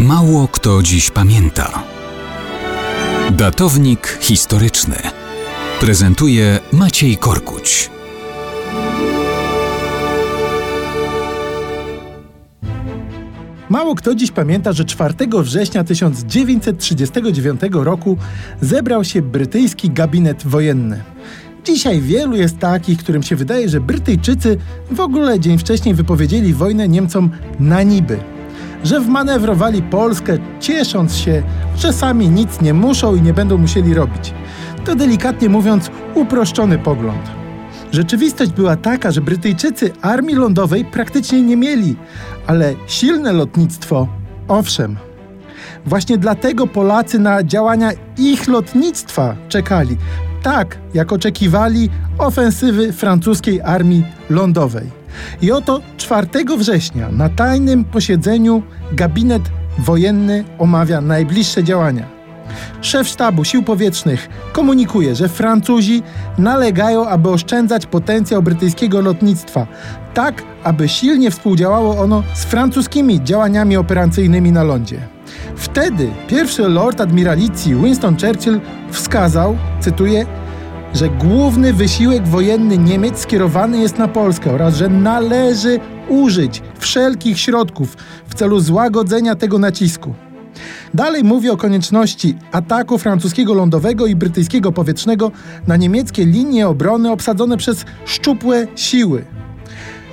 Mało kto dziś pamięta. Datownik historyczny prezentuje Maciej Korkuć. Mało kto dziś pamięta, że 4 września 1939 roku zebrał się brytyjski gabinet wojenny. Dzisiaj wielu jest takich, którym się wydaje, że Brytyjczycy w ogóle dzień wcześniej wypowiedzieli wojnę Niemcom na niby. Że wmanewrowali Polskę, ciesząc się, że sami nic nie muszą i nie będą musieli robić. To delikatnie mówiąc uproszczony pogląd. Rzeczywistość była taka, że Brytyjczycy armii lądowej praktycznie nie mieli, ale silne lotnictwo owszem. Właśnie dlatego Polacy na działania ich lotnictwa czekali, tak jak oczekiwali ofensywy francuskiej armii lądowej. I oto 4 września na tajnym posiedzeniu gabinet wojenny omawia najbliższe działania. Szef sztabu sił powietrznych komunikuje, że Francuzi nalegają, aby oszczędzać potencjał brytyjskiego lotnictwa, tak aby silnie współdziałało ono z francuskimi działaniami operacyjnymi na lądzie. Wtedy pierwszy lord admiralicji Winston Churchill wskazał, cytuję, że główny wysiłek wojenny Niemiec skierowany jest na Polskę oraz że należy użyć wszelkich środków w celu złagodzenia tego nacisku. Dalej mówi o konieczności ataku francuskiego lądowego i brytyjskiego powietrznego na niemieckie linie obrony obsadzone przez szczupłe siły.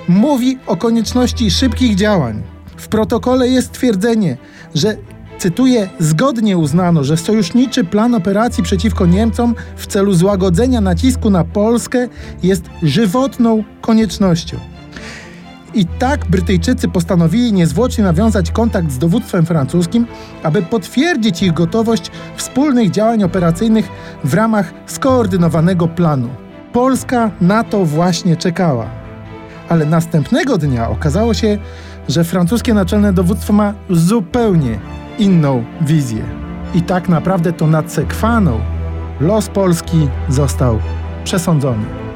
Mówi o konieczności szybkich działań. W protokole jest twierdzenie, że cytuję, zgodnie uznano, że sojuszniczy plan operacji przeciwko Niemcom w celu złagodzenia nacisku na Polskę jest żywotną koniecznością. I tak Brytyjczycy postanowili niezwłocznie nawiązać kontakt z dowództwem francuskim, aby potwierdzić ich gotowość wspólnych działań operacyjnych w ramach skoordynowanego planu. Polska na to właśnie czekała. Ale następnego dnia okazało się, że francuskie naczelne dowództwo ma zupełnie inną wizję. I tak naprawdę to nad Sekwaną los Polski został przesądzony.